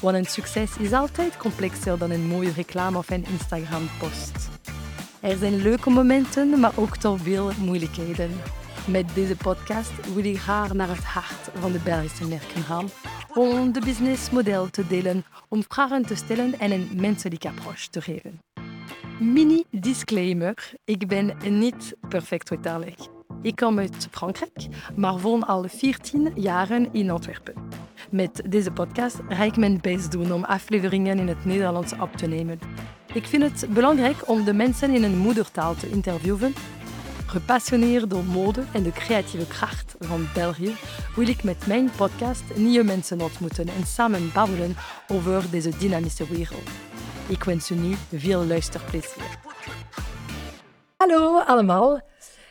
Want een succes is altijd complexer dan een mooie reclame of een Instagram-post. Er zijn leuke momenten, maar ook toch veel moeilijkheden. Met deze podcast wil ik graag naar het hart van de Belgische merken gaan om de businessmodel te delen, om vragen te stellen en een menselijke approach te geven. Mini disclaimer: ik ben niet perfect vertalig. Ik kom uit Frankrijk, maar woon al 14 jaren in Antwerpen. Met deze podcast ga ik mijn best doen om afleveringen in het Nederlands op te nemen. Ik vind het belangrijk om de mensen in hun moedertaal te interviewen. Gepassioneerd door mode en de creatieve kracht van België wil ik met mijn podcast nieuwe mensen ontmoeten en samen babbelen over deze dynamische wereld. Ik wens u nu veel luisterplezier. Hallo allemaal.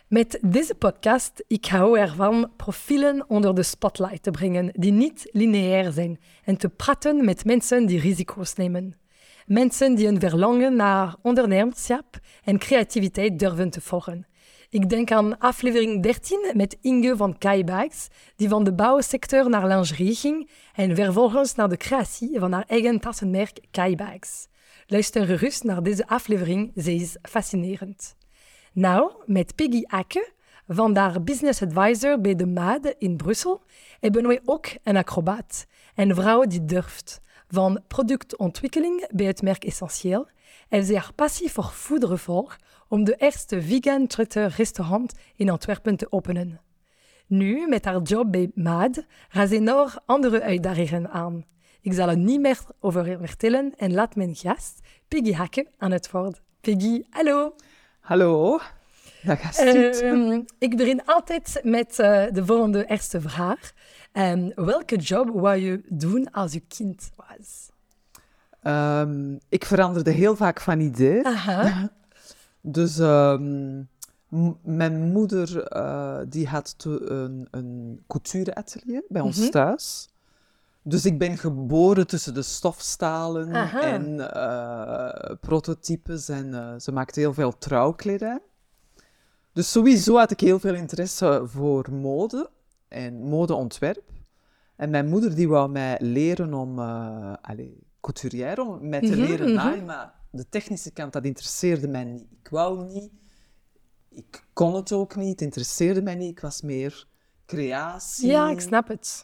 Met deze podcast ik hou ervan profielen onder de spotlight te brengen die niet lineair zijn en te praten met mensen die risico's nemen. Mensen die een verlangen naar ondernemerschap en creativiteit durven te volgen. Ik denk aan aflevering 13 met Inge van Kaibags, die van de bouwsector naar lingerie ging en vervolgens naar de creatie van haar eigen tassenmerk Kaibags. Luister gerust naar deze aflevering, ze is fascinerend. Nou, met Peggy Akke, vandaar business advisor bij de MAD in Brussel, hebben wij ook een acrobaat. Een vrouw die durft. Van productontwikkeling bij het merk Essentieel en ze haar passie voor voederen voor om de eerste vegan traiteur restaurant in Antwerpen te openen. Nu, met haar job bij MAD, gaat ze nog andere uitdagingen aan. Ik zal er niet meer over vertellen en laat mijn gast, Peggy Hakke, aan het woord. Peggy, hallo. Hallo. Dag Astrid. Uh, ik begin altijd met uh, de volgende eerste vraag. Um, welke job wou je doen als je kind was? Um, ik veranderde heel vaak van idee. Aha. dus mijn moeder uh, die had een, een coutureatelier bij ons mm -hmm. thuis. Dus ik ben geboren tussen de stofstalen Aha. en uh, prototypes en uh, ze maakte heel veel trouwkledij. Dus sowieso had ik heel veel interesse voor mode en modeontwerp. En mijn moeder die wou mij leren om, uh, allez, couturière, om mij te Mhm, leren mhm. naaien, maar de technische kant, dat interesseerde mij niet. Ik wou niet, ik kon het ook niet, het interesseerde mij niet. Ik was meer creatie. Ja, ik snap het.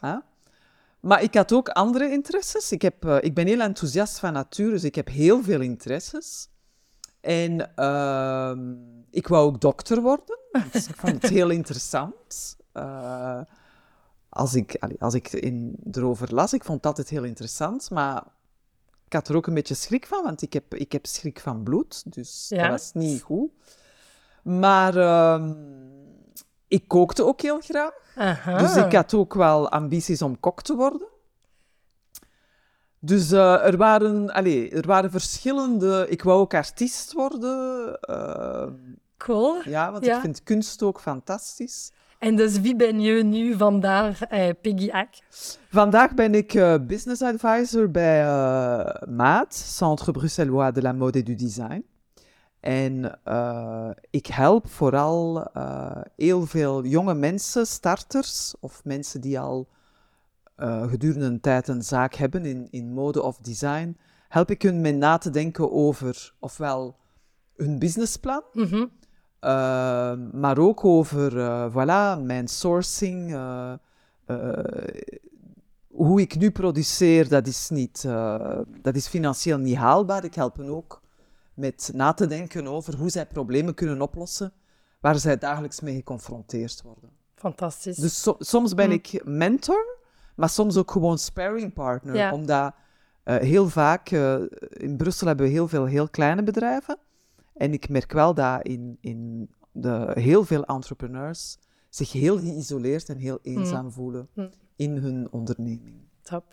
Maar ik had ook andere interesses. Ik, heb, uh, ik ben heel enthousiast van natuur, dus ik heb heel veel interesses. En uh, ik wou ook dokter worden. Dus ik vond het heel interessant. Uh, als ik, als ik in, erover las, ik vond het altijd heel interessant. Maar ik had er ook een beetje schrik van, want ik heb, ik heb schrik van bloed. Dus Ja. dat was niet goed. Maar uh, ik kookte ook heel graag. Aha. Dus ik had ook wel ambities om kok te worden. Dus uh, er, waren, allez, er waren verschillende... Ik wou ook artiest worden. Uh, Cool. ja, want Ja. ik vind kunst ook fantastisch. En dus wie ben je nu vandaag, eh, Peggy Ack? Vandaag ben ik uh, business advisor bij MAD, Centre Bruxellois de la Mode et du Design. En uh, ik help vooral uh, heel veel jonge mensen, starters of mensen die al uh, gedurende een tijd een zaak hebben in, in mode of design, help ik hun met na te denken over ofwel hun businessplan, Mm -hmm. maar ook over voilà, mijn sourcing. hoe ik nu produceer, dat is, niet, dat is financieel niet haalbaar. Ik help hen ook met na te denken over hoe zij problemen kunnen oplossen waar zij dagelijks mee geconfronteerd worden. Fantastisch. Dus so soms ben ik mentor, maar soms ook gewoon sparring partner. Ja. Omdat uh, heel vaak, uh, in Brussel hebben we heel veel heel kleine bedrijven. En ik merk wel dat in, in de, heel veel entrepreneurs zich heel geïsoleerd en heel eenzaam Mm. voelen Mm. in hun onderneming. Top.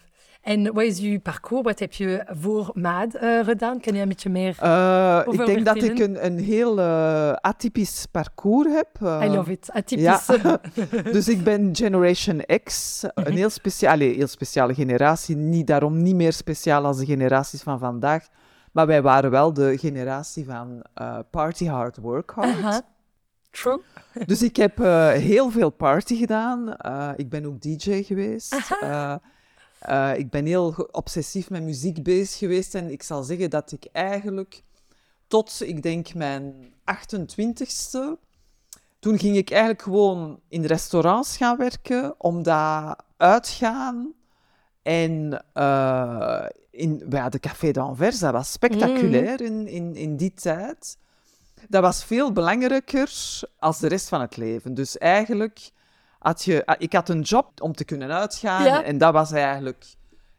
En wat is uw parcours? Wat heb je voor MAD uh, gedaan? Kan je een beetje meer Uh, Over ik denk dat ik een, een heel eh, atypisch parcours heb. Eh, I love it. Atypisch. ja. dus ik ben Generation X, Mhm. een heel, specia allee, heel speciale generatie. Niet, daarom niet meer speciaal als de generaties van vandaag. Maar wij waren wel de generatie van eh, party hard, work hard. True. Dus ik heb eh, heel veel party gedaan. Eh, ik ben ook DJ geweest. Eh, eh, ik ben heel obsessief met muziek bezig geweest. En ik zal zeggen dat ik eigenlijk tot, ik denk, mijn 28ste... Toen ging ik eigenlijk gewoon in restaurants gaan werken, omdat uitgaan en eh, in ja, de Café d'Anvers, dat was spectaculair in, in, in die tijd. Dat was veel belangrijker als de rest van het leven. Dus eigenlijk had je... ah, Ik had een job om te kunnen uitgaan Ja. en dat was eigenlijk...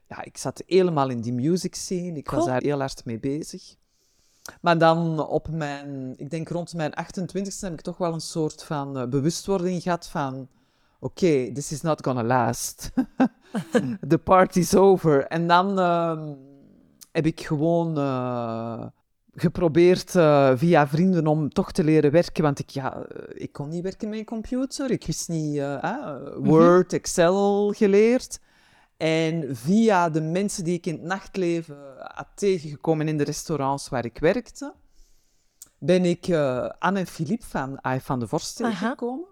Ja, ik zat helemaal in die music scene. Ik was daar heel hard mee bezig. Maar dan op mijn... Ik denk rond mijn 28e heb ik toch wel een soort van eh, bewustwording gehad van... Oké, this is not gonna last. The party's over. En dan ehm, heb ik gewoon eh, geprobeerd eh, via vrienden om toch te leren werken. Want ik, ja, eh, ik kon niet werken met een computer. Ik wist niet... eh, ah, Word, Excel geleerd. En via de mensen die ik in het nachtleven had tegengekomen in de restaurants waar ik werkte, ben ik eh, Anne en Philippe van Ai van de Vorst tegengekomen.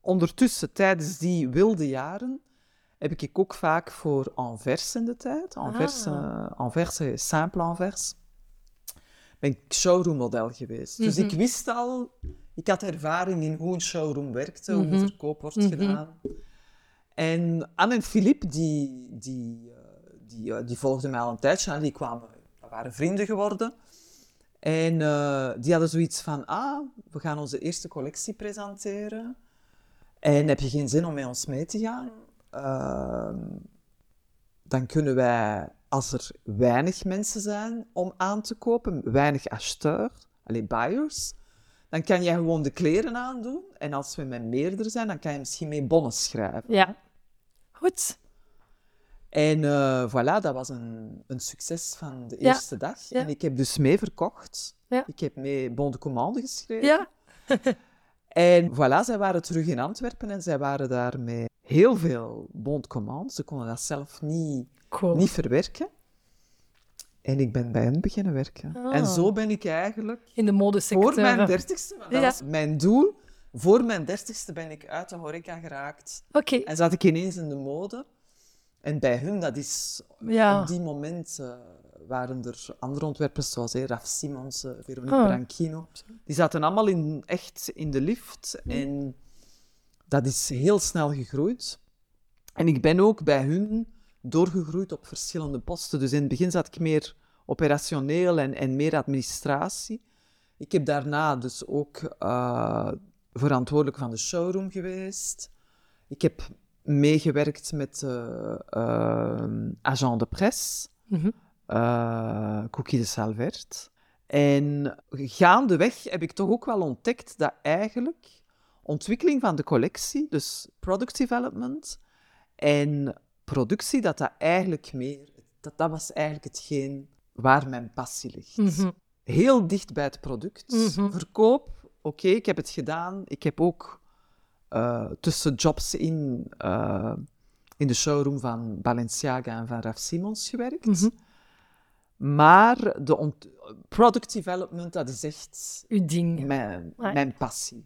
Ondertussen, tijdens die wilde jaren, heb ik ook vaak voor Anvers in de tijd, Anvers, Ah. eh, Anvers, eh, Simple Anvers, ben ik showroommodel geweest. Dus Mhm. ik wist al, ik had ervaring in hoe een showroom werkte, hoe Mhm. een verkoop wordt Mhm. gedaan. En Anne en Philippe, die, die, eh, die, eh, die volgden mij al een tijdje aan. Die kwamen, waren vrienden geworden. En eh, die hadden zoiets van, ah, we gaan onze eerste collectie presenteren. En heb je geen zin om met ons mee te gaan? Ehm, dan kunnen wij, als er weinig mensen zijn om aan te kopen, weinig acheteurs, alleen buyers, dan kan jij gewoon de kleren aandoen. En als we met meerdere zijn, dan kan je misschien mee bonnen schrijven. Ja. Goed. En eh, voilà, dat was een, een succes van de Ja, eerste dag. ja. En ik heb dus mee verkocht. Ja. Ik heb mee bon de commande geschreven. Ja. En voilà, zij waren terug in Antwerpen en zij waren daar met heel veel bon de commande. Ze konden dat zelf niet, Cool. niet verwerken. En ik ben bij hen beginnen werken. Ah. En zo ben ik eigenlijk In de modesector. voor mijn dertigste, want dat Ja. was mijn doel, voor mijn dertigste ben ik uit de horeca geraakt. Oké. En zat ik ineens in de mode. En bij hun, dat is Ja. op die moment eh, waren er andere ontwerpers zoals Raf Simons, eh, Veronique Ah. Branchino. Die zaten allemaal in, echt in de lift. En dat is heel snel gegroeid. En ik ben ook bij hun doorgegroeid op verschillende posten. Dus in het begin zat ik meer operationeel en, en meer administratie. Ik heb daarna dus ook eh, verantwoordelijk van de showroom geweest. Ik heb meegewerkt met eh, eh, agent de presse, Mhm. Cookie de Salvert. En gaandeweg heb ik toch ook wel ontdekt dat eigenlijk ontwikkeling van de collectie, dus product development en productie, dat dat eigenlijk meer, dat, dat was eigenlijk hetgeen waar mijn passie ligt. Mhm. Heel dicht bij het product. Mhm. Verkoop, oké, ik heb het gedaan. Ik heb ook eh, tussen jobs in, eh, in de showroom van Balenciaga en van Raf Simons gewerkt. Mhm. Maar de product development, dat is echt Uw ding. mijn, mijn passie.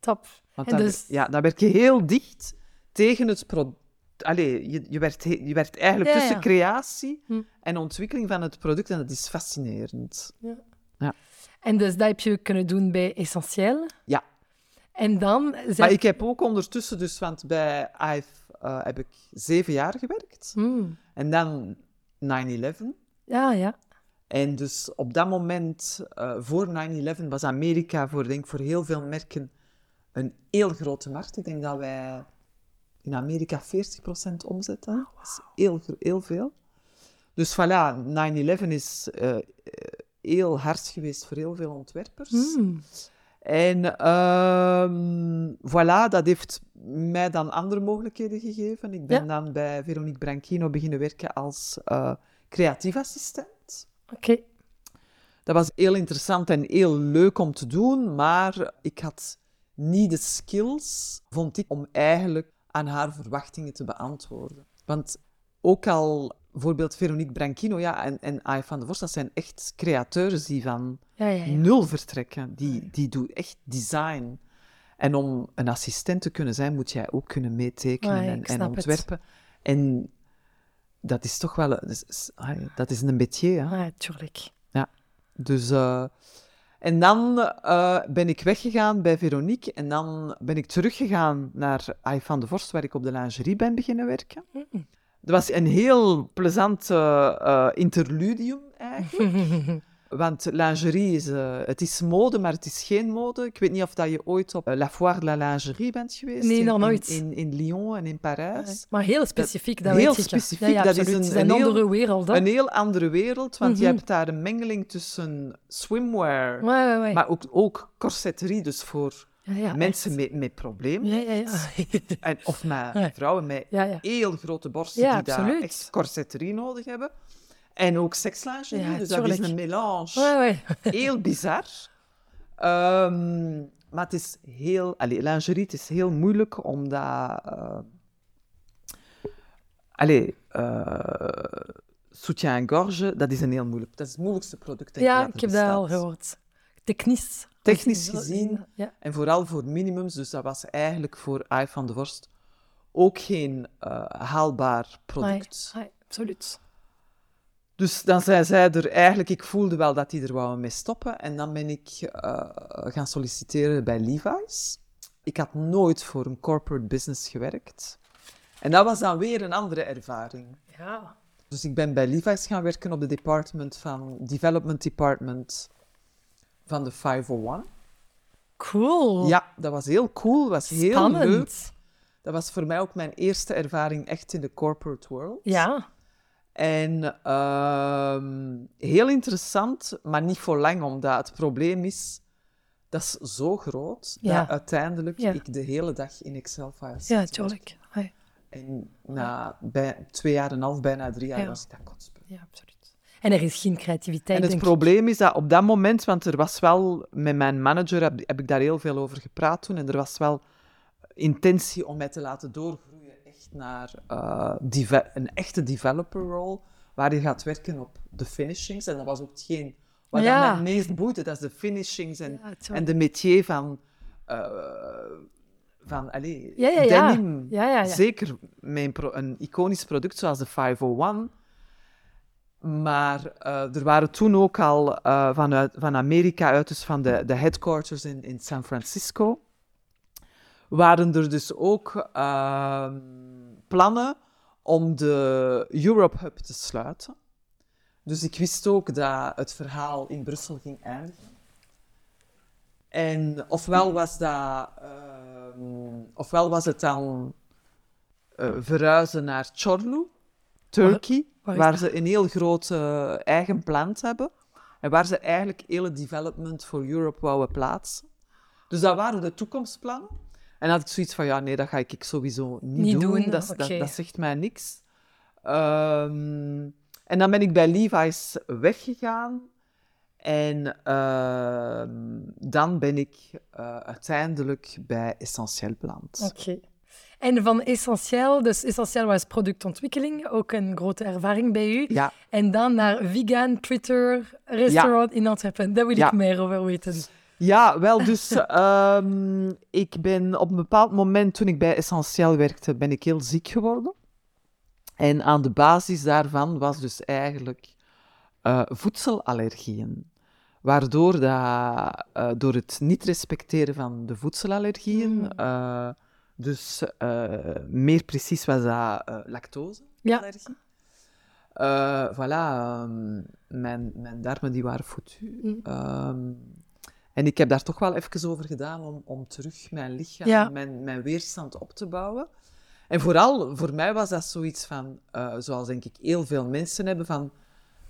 Top. Want En dus- ja, dan werk je heel dicht tegen het product. Allee, je, je, werkt, je werkt eigenlijk Ja, tussen ja. creatie Hm. en ontwikkeling van het product en dat is fascinerend. En dus dat heb je kunnen doen bij Essentiel. Ja. En dan... Maar ik heb ook ondertussen, dus, want bij IVE eh, heb ik zeven jaar gewerkt. Hmm. En dan 9-11. Ja, ja. En dus op dat moment, eh, voor 9-11, was Amerika voor, denk, voor heel veel merken een heel grote markt. Ik denk dat wij in Amerika 40% omzet hadden. Dat is heel, heel veel. Dus voilà, 9-11 is eh, eh, heel hard geweest voor heel veel ontwerpers. Hmm. En ehm, voilà, dat heeft mij dan andere mogelijkheden gegeven. Ik ben Ja. dan bij Veronique Branchino beginnen werken als eh, creatief assistent. Oké. Dat was heel interessant en heel leuk om te doen, maar ik had niet de skills, vond ik, om eigenlijk aan haar verwachtingen te beantwoorden. Want ook al bijvoorbeeld Veronique Branchino ja, en, en Ai van der Vorst, dat zijn echt createurs die van Ja, ja, ja. nul vertrekken. Die, die doen echt design. En om een assistent te kunnen zijn, moet jij ook kunnen meetekenen Ah, ja, en, en het. ontwerpen. En dat is toch wel... Dat is, ah, dat is een métier, hè. Ah, tuurlijk. Dus, eh, en dan eh, ben ik weggegaan bij Veronique en dan ben ik teruggegaan naar Ai van de Vorst, waar ik op de lingerie ben beginnen werken. Mm. Dat was een heel plezant eh, eh, interludium eigenlijk. Want lingerie is, eh, het is mode, maar het is geen mode. Ik weet niet of dat je ooit op eh, La Foire de la Lingerie bent geweest. Nee, in- nog in- nooit. In, in, Lyon en in Parijs. Maar heel specifiek, dat heel specifiek, Ja, ja, dat is een- Het is een een heel- andere wereld. hè. Een heel andere wereld, want je Mhm. hebt daar een mengeling tussen swimwear, maar ook, ook corsetterie, dus voor ja, ja, mensen met, met problemen. Ja, ja, ja. En, of met vrouwen met heel grote borsten die daar echt corsetterie nodig hebben. En ook sekslingerie, Ja, dus dat is tuurlijk. een melange. Ouais, ouais. Heel bizar. Ehm, maar het is heel... Allee, lingerie, het is heel moeilijk omdat... eh allee, eh soutien-gorge, dat is een heel moeilijk... Dat is het moeilijkste product, Ja, dat er ik heb dat al gehoord. Technisch. Technisch gezien Ja. En vooral voor minimums, dus dat was eigenlijk voor Ai van de Vorst ook geen eh, haalbaar product. Ouais, absoluut. Dus dan zei zij er eigenlijk, ik voelde wel dat die er wou mee stoppen. En dan ben ik eh, gaan solliciteren bij Levi's. Ik had nooit voor een corporate business gewerkt. En dat was dan weer een andere ervaring. Ja. Dus ik ben bij Levi's gaan werken op de department van, development department van de 501. Cool. Ja, dat was heel cool, was heel Spannend. leuk. Dat was voor mij ook mijn eerste ervaring echt in de corporate world. Ja. En ehm, heel interessant, maar niet voor lang, omdat het probleem is, dat is zo groot, Ja. dat uiteindelijk Ja. ik de hele dag in Excel-files Ja, tuurlijk. En na bij, twee jaar en een half, bijna drie jaar, Ja. was ik dat kotsbeu. Ja, absoluut. En er is geen creativiteit, En het probleem is dat op dat moment, want er was wel, met mijn manager heb, heb ik daar heel veel over gepraat toen, en er was wel intentie om mij te laten doorgroeien echt naar eh, een echte developer role, waar je gaat werken op de finishings. En dat was ook hetgeen wat Ja. mij het meest boeide, dat is de finishings en. Ja, en de métier van, eh, van allez, Ja, denim. Zeker met een, pro- een iconisch product zoals de 501. Maar eh, er waren toen ook al vanuit, van Amerika uit, dus van de, de headquarters in, in San Francisco, waren er dus ook ehm, plannen om de Europe Hub te sluiten. Dus ik wist ook dat het verhaal in Brussel ging eindigen. En ofwel was, dat, ehm, ofwel was het dan eh, verhuizen naar Chorlu, Turkey, waar ze een heel groot eh, eigen plant hebben. En waar ze eigenlijk hele development for Europe wouden plaatsen. Dus dat waren de toekomstplannen. En had ik zoiets van, ja, nee, dat ga ik sowieso niet, Niet doen. doen, Dat, dat, zegt mij niks. Ehm, en dan ben ik bij Levi's weggegaan. En ehm, dan ben ik eh, uiteindelijk bij Essentiel beland. Oké. En van Essentieel, dus Essentieel was productontwikkeling, ook een grote ervaring bij u. Ja, En dan naar Vegan Twitter Restaurant in Antwerpen. Daar wil Ja. ik meer over weten. Ja, wel, dus ehm, ik ben op een bepaald moment, toen ik bij Essentiel werkte, ben ik heel ziek geworden. En aan de basis daarvan was dus eigenlijk eh, voedselallergieën. Waardoor dat, eh, door het niet respecteren van de voedselallergieën, Mm. eh, dus meer precies was dat lactoseallergie. Eh, voilà, ehm, mijn, mijn darmen die waren foutu. Mm. Ehm, en ik heb daar toch wel even over gedaan om, om terug mijn lichaam, Ja. mijn, mijn weerstand op te bouwen. En vooral, voor mij was dat zoiets van, eh, zoals denk ik heel veel mensen hebben, van,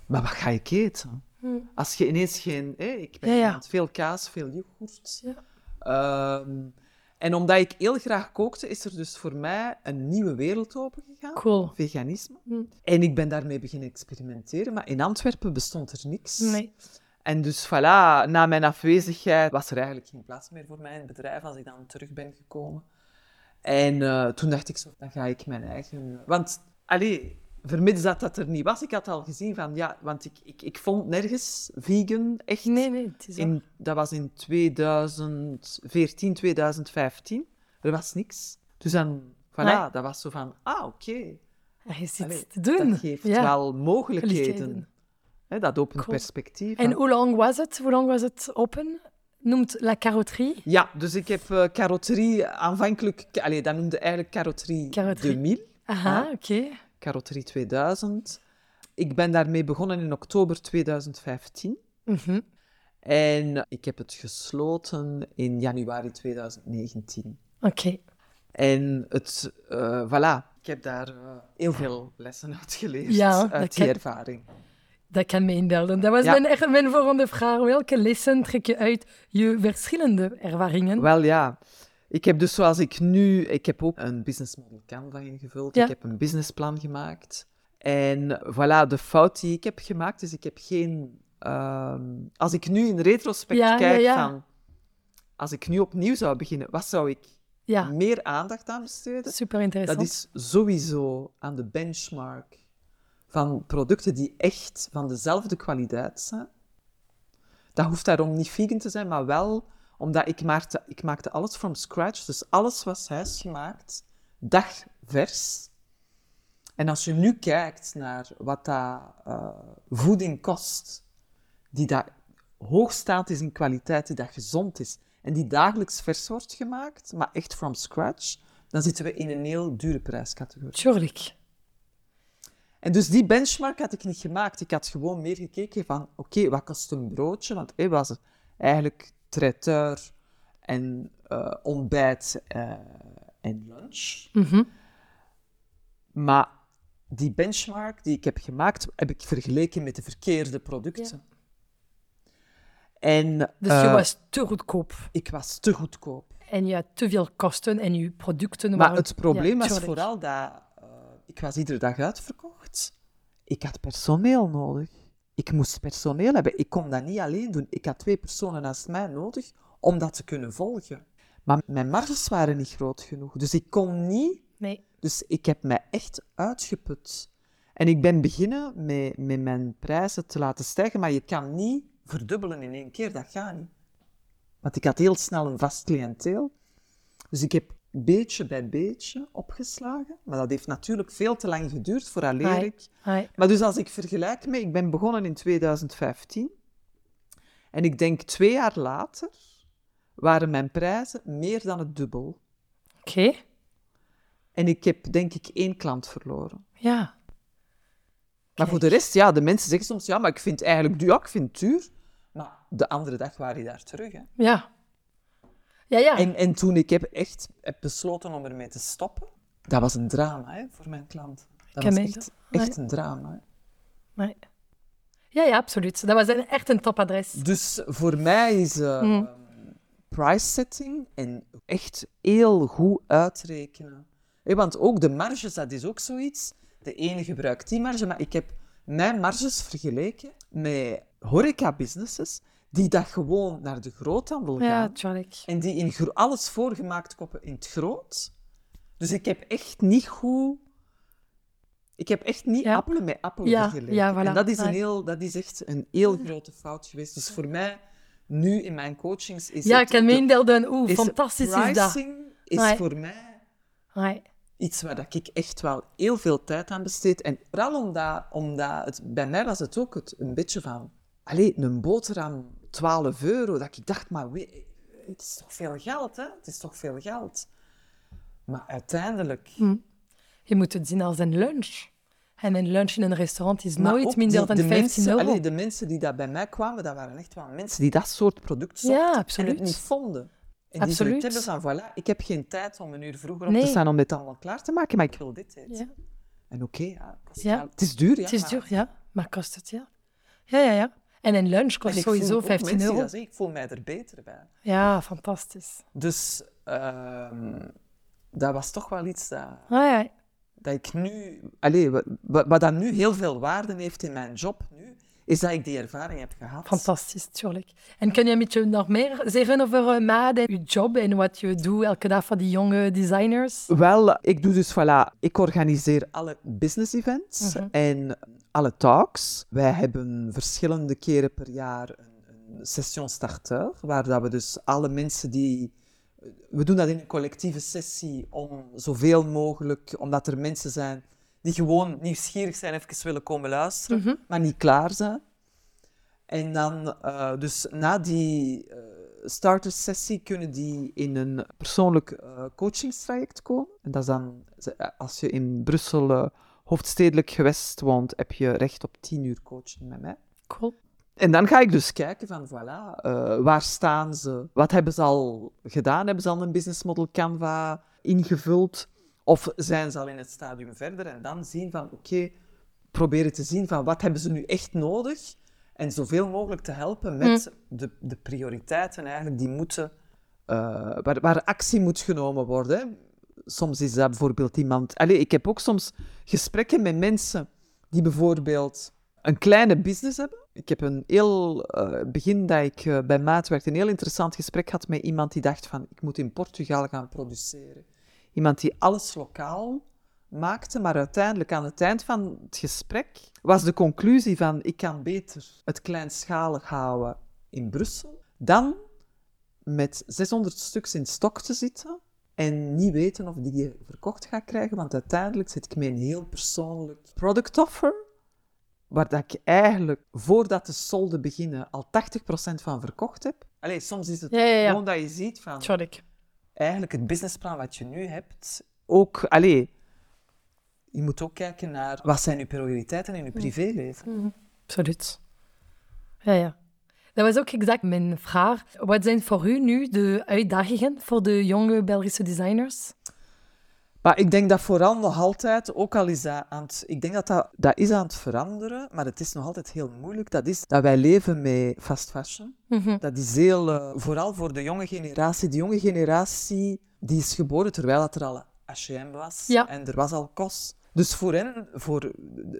maar wat ga ik eten? Mm. Als je ineens geen... Ik ben Ja, ja. iemand, veel kaas, veel yoghurt. Ja. Ehm, En omdat ik heel graag kookte, is er dus voor mij een nieuwe wereld opengegaan. Cool. Veganisme. Hm. En ik ben daarmee beginnen experimenteren, maar in Antwerpen bestond er niks. Nee. En dus voilà, na mijn afwezigheid was er eigenlijk geen plaats meer voor mij in het bedrijf als ik dan terug ben gekomen. En eh, toen dacht ik zo, dan ga ik mijn eigen... Want, allee, vermits dat dat er niet was, ik had al gezien van, ja, want ik, ik, ik vond nergens vegan, echt. Nee, nee, het is In, dat was in 2014, 2015. Er was niks. Dus dan, voilà, Nee. dat was zo van, ah, oké. Er is Allee, iets te doen. Dat geeft ja. wel mogelijkheden. Hè, dat opent Cool. perspectief. En hoe lang was het? Hoe lang was het open? Noemt La Carrotterie. Ja, dus ik heb eh carrotterie aanvankelijk... Allee, dat noemde eigenlijk Carrotterie. 2000, Aha, Ah. oké. carrotterie 2000. Ik ben daarmee begonnen in oktober 2015. Mhm. En ik heb het gesloten in januari 2019. Oké. En het, eh, voilà, ik heb daar eh, heel veel lessen uit geleerd, Ja, uit die kan- ervaring. Dat kan me inbeelden. Dat was Ja. mijn, mijn volgende vraag. Welke lessen trek je uit je verschillende ervaringen? Wel ja, ik heb dus zoals ik nu, ik heb ook een business model Canva ingevuld, Ja. ik heb een businessplan gemaakt. En voilà, de fout die ik heb gemaakt is, ik heb geen, ehm, als ik nu in retrospect Ja, kijk van, als ik nu opnieuw zou beginnen, wat zou ik meer aandacht aan besteden? super interessant. Dat is sowieso aan de benchmark van producten die echt van dezelfde kwaliteit zijn. Dat hoeft daarom niet vegan te zijn, maar wel omdat ik maakte, ik maakte alles from scratch. Dus alles was huisgemaakt, dagvers. En als je nu kijkt naar wat dat eh, voeding kost, die dat hoogstaand is in kwaliteit, die dat gezond is en die dagelijks vers wordt gemaakt, maar echt from scratch, dan zitten we in een heel dure prijscategorie. Tuurlijk. En dus die benchmark had ik niet gemaakt. Ik had gewoon meer gekeken van, oké, wat kost een broodje? Want het was eigenlijk traiteur en eh, ontbijt eh, en lunch. Mhm. Maar die benchmark die ik heb gemaakt, heb ik vergeleken met de verkeerde producten. En Dus je eh, was te goedkoop. ik was te goedkoop. En je had te veel kosten en je producten Maar waren... het probleem Ja, was vooral dat ik was iedere dag uitverkocht. Ik had personeel nodig. Ik moest personeel hebben. Ik kon dat niet alleen doen. Ik had twee personen naast mij nodig om dat te kunnen volgen. Maar mijn marges waren niet groot genoeg. Dus ik kon niet... Nee. Dus ik heb mij echt uitgeput. En ik ben beginnen met, met mijn prijzen te laten stijgen, maar je kan niet verdubbelen in één keer. Dat gaat niet. Want ik had heel snel een vast cliënteel. Dus ik heb beetje bij beetje opgeslagen. Maar dat heeft natuurlijk veel te lang geduurd vooraleer Ai. ik... Maar dus als ik vergelijk met... Ik ben begonnen in 2015. En ik denk twee jaar later waren mijn prijzen meer dan het dubbel. Oké. En ik heb denk ik één klant verloren. Ja. Maar voor de rest, ja, de mensen zeggen soms, ja, maar ik vind eigenlijk duur. Ja, ik vind duur. Maar de andere dag waren die daar terug. Hè. Ja. Ja, ja. En, en toen ik heb echt heb besloten om ermee te stoppen, dat was een drama hè, voor mijn klant. Dat was echt, echt een drama. Hè. Nee. Ja, ja, absoluut. Dat was een, echt een topadres. Dus voor mij is eh, Mm. price setting en echt heel goed uitrekenen. Hè, want ook de marges, dat is ook zoiets. De ene gebruikt die marge, maar ik heb mijn marges vergeleken met horeca-businesses die dat gewoon naar de groothandel Ja, gaan. tuurlijk. En die in gro- alles voorgemaakt kopen in het groot. Dus ik heb echt niet goed... Ik heb echt niet Ja. appelen met appelen Ja, vergeleken. ja, voilà. En dat is, een heel, dat is echt een heel grote fout geweest. Dus voor mij, nu in mijn coachings, is Ja, ik het... kan me. Oeh, is fantastisch is dat. pricing is voor mij iets waar dat ik echt wel heel veel tijd aan besteed. En vooral omdat, omdat het, bij mij was het ook het, een beetje van... Allee, een boterham 12 euro. Dat ik dacht, maar we- het is toch veel geld, hè? Het is toch veel geld. Maar uiteindelijk... Je moet het zien als een lunch. En een lunch in een restaurant is Maar nooit minder die- dan de 15 mensen, euro. allee, de mensen die daar bij mij kwamen, dat waren echt wel mensen die dat soort product Ja, zochten absoluut. en het niet vonden. En Absoluut. die zoiets van, voilà, ik heb geen tijd om een uur vroeger op Nee. te staan om dit allemaal klaar te maken, maar ik wil dit eten. Ja. En oké, ja, Ja. het is duur, ja. Het is maar- duur, ja. Maar kost het, ja. Ja, ja, ja. En een lunch kost sowieso voel ook 15 mensen die euro. zeggen, ik voel mij er beter bij. Ja, fantastisch. Dus ehm, dat was toch wel iets dat, Ah, ja. dat ik nu... Allee, wat, wat wat dat nu heel veel waarde heeft in mijn job nu, is dat ik die ervaring heb gehad. Fantastisch, tuurlijk. En kun je een beetje nog meer zeggen over uh, MAD en je job en wat je doet elke dag voor die jonge designers? Wel, ik doe dus, voilà, ik organiseer alle business events Mhm. en alle talks. Wij hebben verschillende keren per jaar een, een session starter, waar dat we dus alle mensen die... We doen dat in een collectieve sessie om zoveel mogelijk, omdat er mensen zijn die gewoon nieuwsgierig zijn, even willen komen luisteren, Mhm. maar niet klaar zijn. En dan, eh, dus na die eh startersessie kunnen die in een persoonlijk eh, coachingstraject komen. En dat is dan, als je in Brussel eh, hoofdstedelijk gewest woont, heb je recht op 10 uur coaching met mij. Cool. En dan ga ik dus kijken van, voilà, eh, waar staan ze? Wat hebben ze al gedaan? Hebben ze al een business model Canva ingevuld? Of zijn ze al in het stadium verder? En dan zien van, oké, proberen te zien van, wat hebben ze nu echt nodig? En zoveel mogelijk te helpen met de, de prioriteiten eigenlijk die moeten, eh, waar, waar actie moet genomen worden. hè. Soms is dat bijvoorbeeld iemand... Allee, ik heb ook soms gesprekken met mensen die bijvoorbeeld een kleine business hebben. Ik heb een heel eh, begin dat ik eh, bij Maat werkte, een heel interessant gesprek gehad met iemand die dacht van, ik moet in Portugal gaan produceren. Iemand die alles lokaal maakte, maar uiteindelijk aan het eind van het gesprek was de conclusie van, ik kan beter het kleinschalig houden in Brussel dan met 600 stuks in stok te zitten en niet weten of die je verkocht gaat krijgen, want uiteindelijk zit ik met een heel persoonlijk product offer, waar dat ik eigenlijk, voordat de solden beginnen, al 80% van verkocht heb. Allee, soms is het Ja, ja, ja. gewoon dat je ziet van. Eigenlijk het businessplan wat je nu hebt, ook, allee, je moet ook kijken naar wat zijn je prioriteiten in je privéleven. Absoluut. Ja, ja. Dat was ook exact mijn vraag. Wat zijn voor u nu de uitdagingen voor de jonge Belgische designers? Maar ik denk dat vooral nog altijd, ook al is dat aan het, ik denk dat, dat dat is aan het veranderen, maar het is nog altijd heel moeilijk. Dat is dat wij leven met fast fashion. Mhm. Dat is heel, eh, vooral voor de jonge generatie. Die jonge generatie die is geboren terwijl dat er al H&M was Ja. en er was al KOS. Dus voor hen, voor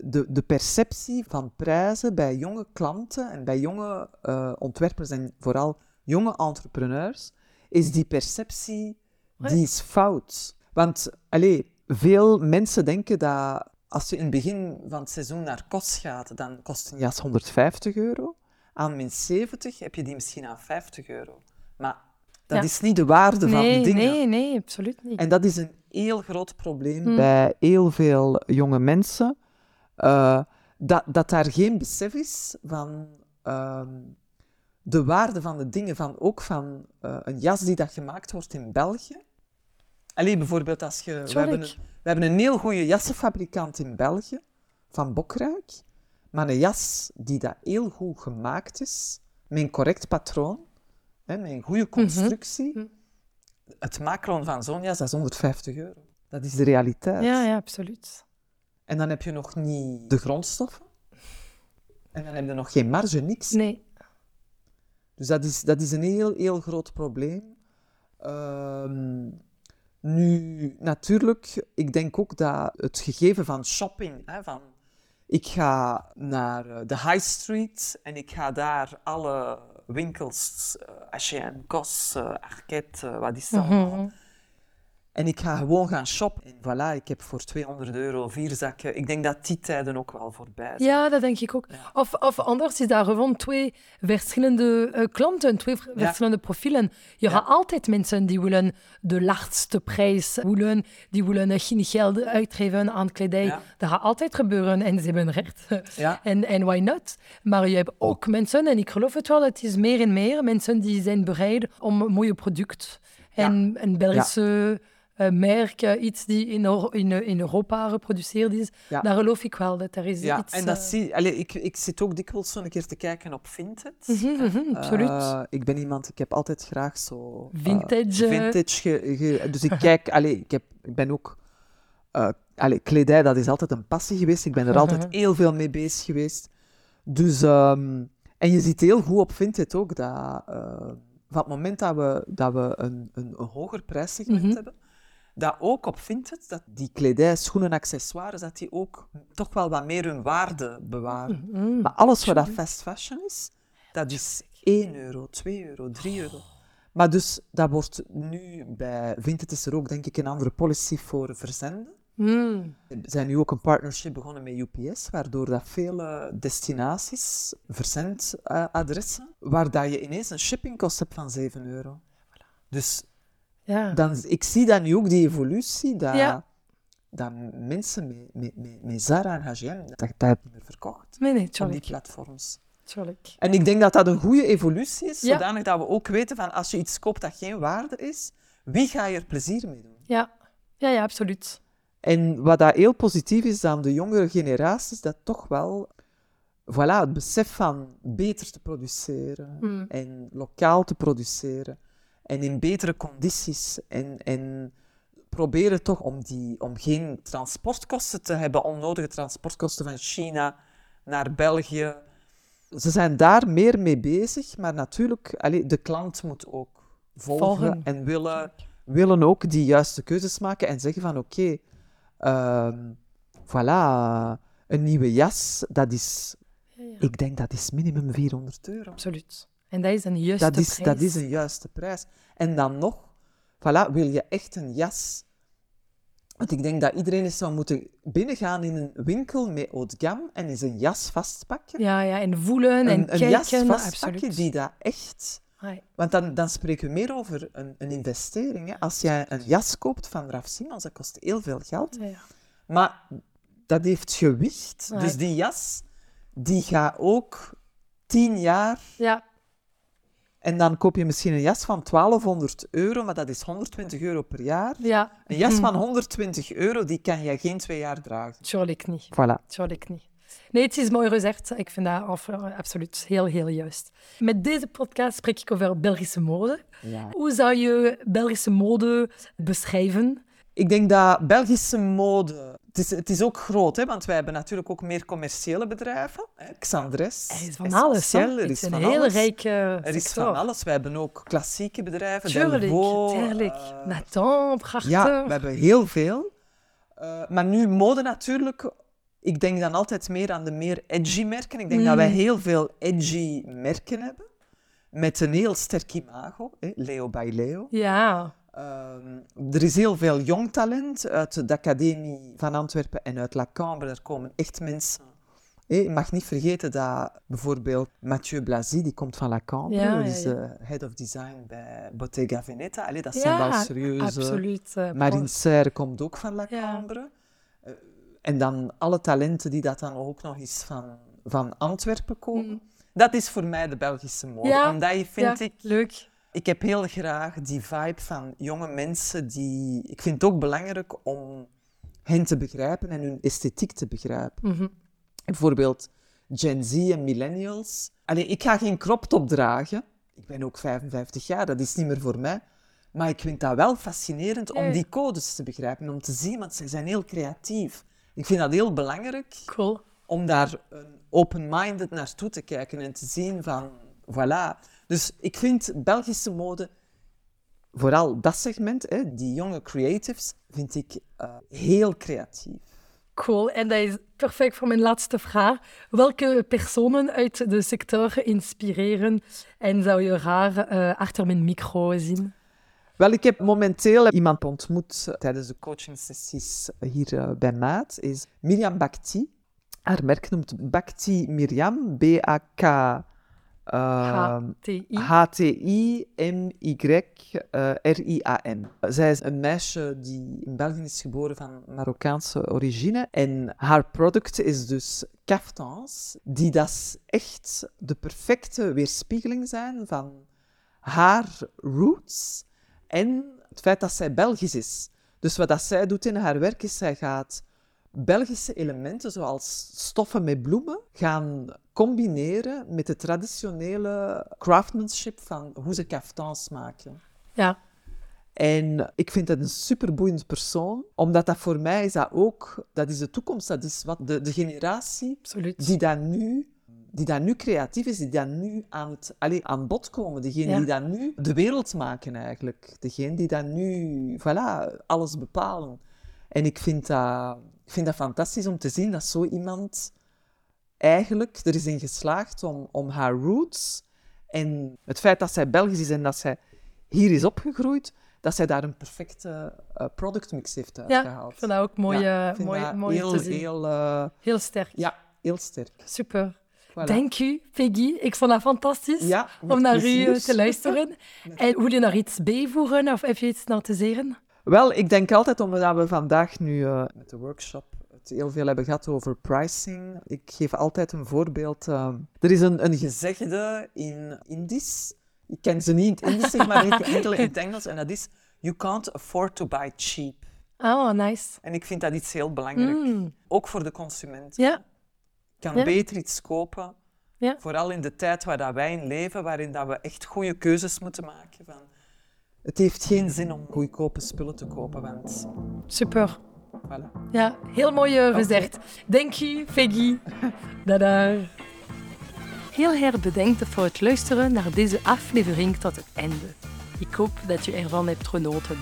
de, de perceptie van prijzen bij jonge klanten en bij jonge eh, ontwerpers en vooral jonge entrepreneurs, is die perceptie, die is fout. Want, allee, veel mensen denken dat als je in het begin van het seizoen naar KOS gaat, dan kost een jas 150 euro. Aan min 70 heb je die misschien aan 50 euro. Maar dat Ja. is niet de waarde van de dingen. nee, nee, absoluut niet. En dat is een heel groot probleem Hmm. bij heel veel jonge mensen. eh, dat, dat daar geen besef is van ehm, de waarde van de dingen, van, ook van eh, een jas die dat gemaakt wordt in België. Bijvoorbeeld als je... We hebben, een, Tuurlijk. we hebben een heel goede jassenfabrikant in België, van Bokrijk. Maar een jas die dat heel goed gemaakt is, met een correct patroon, hè, met een goede constructie. Mhm. Het maakloon van zo'n jas, dat is 150 euro. Dat is de realiteit. Ja, ja, absoluut. En dan heb je nog niet de grondstoffen. En dan heb je nog geen marge, niks. Nee. Dus dat is, dat is een heel, heel groot probleem. Ehm, nu, natuurlijk, ik denk ook dat het gegeven van shopping, hè, van ik ga naar eh, de high street en ik ga daar alle winkels, eh, H&M, COS, eh, Arket, eh, wat is dat allemaal, Mhm. En ik ga gewoon gaan shoppen. En voilà, ik heb voor 200 euro vier zakken. Ik denk dat die tijden ook wel voorbij zijn. Ja, dat denk ik ook. Of, of anders is daar gewoon twee verschillende eh, klanten, twee Ja. verschillende profielen. Je Ja. gaat altijd mensen die willen de laagste prijs willen, die willen geen geld uitgeven aan kledij. Dat gaat altijd gebeuren en ze hebben recht. En, en why not? Maar je hebt ook mensen, en ik geloof het wel, het is meer en meer mensen die zijn bereid om een mooie product en een Belgische eh, merk, eh, iets die in, in, in Europa geproduceerd is, Ja. daar geloof ik wel dat er is Ja, iets... en dat eh, zie, allee, ik, ik zit ook dikwijls zo een keer te kijken op Vinted. Mhm, mhm, absoluut. Eh, ik ben iemand, ik heb altijd graag zo... eh, Vintage, eh. vintage ge- ge- dus ik kijk, allee, ik, heb, ik ben ook... eh allee, kledij, dat is altijd een passie geweest. Ik ben er altijd heel veel mee bezig geweest. Dus... ehm, En je ziet heel goed op Vinted ook dat uh, van het moment dat we, dat we een, een, een hoger prijssegment Mhm. hebben, dat ook op Vinted, dat die kledij, schoenen, accessoires, dat die ook toch wel wat meer hun waarde bewaren. Mm. Maar alles wat dat fast fashion is, dat is 1 euro, 2 euro, 3 euro. Maar dus, dat wordt nu bij Vinted is er ook denk ik een andere policy voor verzenden. Mm. We zijn nu ook een partnership begonnen met UPS, waardoor dat vele destinaties, verzendadressen, waar dat je ineens een shippingkost hebt van 7 euro. Dus Ja. dan, ik zie dan nu ook die evolutie, dat, Ja. dat mensen met, met, met, met Zara en H&M, dat dat niet meer verkocht Nee, nee, op die platforms. En ik denk dat dat een goede evolutie is, Ja. zodanig dat we ook weten van als je iets koopt dat geen waarde is, wie ga je er plezier mee doen? Ja. ja, ja, absoluut. En wat dat heel positief is aan de jongere generaties, dat toch wel voilà, het besef van beter te produceren Mm. en lokaal te produceren en in betere condities en, en proberen toch om, die, om geen transportkosten te hebben, onnodige transportkosten van China naar België. Ze zijn daar meer mee bezig, maar natuurlijk, de klant moet ook volgen, Volgen. en willen, willen ook die juiste keuzes maken en zeggen van oké, ehm, voilà, een nieuwe jas, dat is, Ja, ja. ik denk dat is minimum 400 euro. Absoluut. En dat is een juiste Dat is, prijs. dat is een juiste prijs. En dan nog, voilà, wil je echt een jas. Want ik denk dat iedereen eens zou moeten binnengaan in een winkel met gamme en eens een jas vastpakken. Ja, ja, en voelen en een, een jas kijken. vastpakken Absoluut. die dat echt... Want dan, dan spreken we meer over een, een investering. Hè. Als jij een jas koopt van Raf Simons, dat kost heel veel geld. Ja, ja. Maar dat heeft gewicht. Dus die jas, die gaat ook tien jaar ja, En dan koop je misschien een jas van 1200 euro, maar dat is 120 euro per jaar. ja. Een jas Hm. van 120 euro, die kan je geen twee jaar dragen. Tuurlijk niet. Voilà. Tuurlijk niet. Nee, het is mooi gezegd. Ik vind dat absoluut heel, heel juist. Met deze podcast spreek ik over Belgische mode. Ja. Hoe zou je Belgische mode beschrijven? Ik denk dat Belgische mode... Het is, het is ook groot, hè, want wij hebben natuurlijk ook meer commerciële bedrijven. Hè. Xandres, Er is van alles. hè. Er Het is een van rijke Er is sector. van alles. Wij hebben ook klassieke bedrijven, Tuurlijk, tuurlijk. eh, Nathan, Prachter. Ja, we hebben heel veel. Eh, maar nu mode natuurlijk. Ik denk dan altijd meer aan de meer edgy merken. Ik denk dat wij Mm. heel veel edgy merken hebben. Met een heel sterk imago. Hè? Leo by Leo. Ja, Ehm, er is heel veel jong talent uit de Academie van Antwerpen en uit La Cambre. Er komen echt mensen. Je mag niet vergeten dat bijvoorbeeld Mathieu Blasi, die komt van La Cambre. Ja, ja, is de head of design bij Bottega Veneta. Allee, dat zijn wel serieuze... absoluut. eh, Marine Serre komt ook van La. Cambre. Eh, en dan alle talenten die dat dan ook nog eens van, van Antwerpen komen. Mm. Dat is voor mij de Belgische mode. Ja, Omdat je vind ja, ik... leuk. Ik heb heel graag die vibe van jonge mensen die... Ik vind het ook belangrijk om hen te begrijpen en hun esthetiek te begrijpen. Mhm. Bijvoorbeeld Gen Z en millennials. Allee, ik ga geen crop top dragen. Ik ben ook 55 jaar, dat is niet meer voor mij. Maar ik vind dat wel fascinerend om die codes te begrijpen, om te zien, want ze zijn heel creatief. Ik vind dat heel belangrijk Cool. om daar een open-minded naartoe te kijken en te zien van, voilà. Dus ik vind Belgische mode, vooral dat segment, hè, die jonge creatives, vind ik eh, heel creatief. Cool. En dat is perfect voor mijn laatste vraag. Welke personen uit de sector inspireren en zou je graag eh, achter mijn micro zien? Wel, ik heb momenteel iemand ontmoet eh, tijdens de coachingsessies hier bij Maat, is Mirjam Bhakti. Haar merk noemt Bhakti Mirjam, B-A-K... eh, HTI. H-T-I-M-Y-R-I-A-N. Zij is een meisje die in België is geboren van Marokkaanse origine. En haar product is dus kaftans, die dat echt de perfecte weerspiegeling zijn van haar roots en het feit dat zij Belgisch is. Dus wat dat zij doet in haar werk is, zij gaat Belgische elementen, zoals stoffen met bloemen, gaan combineren met de traditionele craftsmanship van hoe ze kaftans maken. Ja, En ik vind dat een superboeiend persoon, omdat dat voor mij is dat ook, dat is de toekomst, dat is wat de, de generatie absoluut. die dat nu die daar nu creatief is, die daar nu aan, het, allee, aan bod komen. Degene Ja. die daar nu de wereld maken eigenlijk. Degene die daar nu, voilà, alles bepalen. En ik vind dat, ik vind dat fantastisch om te zien dat zo iemand eigenlijk er is in geslaagd om, om haar roots en het feit dat zij Belgisch is en dat zij hier is opgegroeid, dat zij daar een perfecte eh, productmix heeft Ja, uitgehaald. ik vind dat ook mooi, Ja, eh, mooi, mooi heel, te zien. heel, eh, Heel sterk. ja, heel sterk. Super. Voilà. Dank u, Peggy. Ik vond dat fantastisch Ja, om naar u plezier. te luisteren. en wil je nog iets bijvoegen of heb je iets nog te zeggen? Wel, ik denk altijd omdat we vandaag nu eh, met de workshop het heel veel hebben gehad over pricing. Ik geef altijd een voorbeeld. eh, er is een, een gezegde in Indisch. Ik ken ze niet in het Indisch, zeg maar ik enkel in het Engels. En dat is, you can't afford to buy cheap. Oh, nice. En ik vind dat iets heel belangrijk. Mm. Ook voor de consument. Ja, Je kan Ja. beter iets kopen. Ja. Vooral in de tijd waar dat wij in leven, waarin dat we echt goede keuzes moeten maken. Van, het heeft geen zin om goedkope spullen te kopen, want super. voilà. Ja, heel mooi gezegd. Dank u, Peggy. Dada. Heel erg bedankt voor het luisteren naar deze aflevering tot het einde. Ik hoop dat je ervan hebt genoten.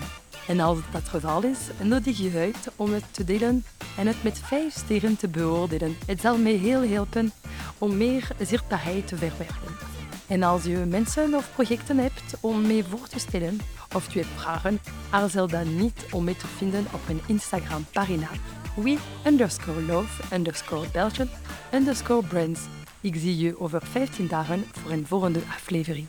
En als dat het geval is, nodig je uit om het te delen en het met vijf sterren te beoordelen. Het zal mij heel helpen om meer zichtbaarheid te verwerven. En als je mensen of projecten hebt om mee voor te stellen of je hebt vragen, aarzel dan niet om mee te vinden op mijn Instagram-pagina we underscore love underscore Belgian underscore brands. Ik zie je over 15 dagen voor een volgende aflevering.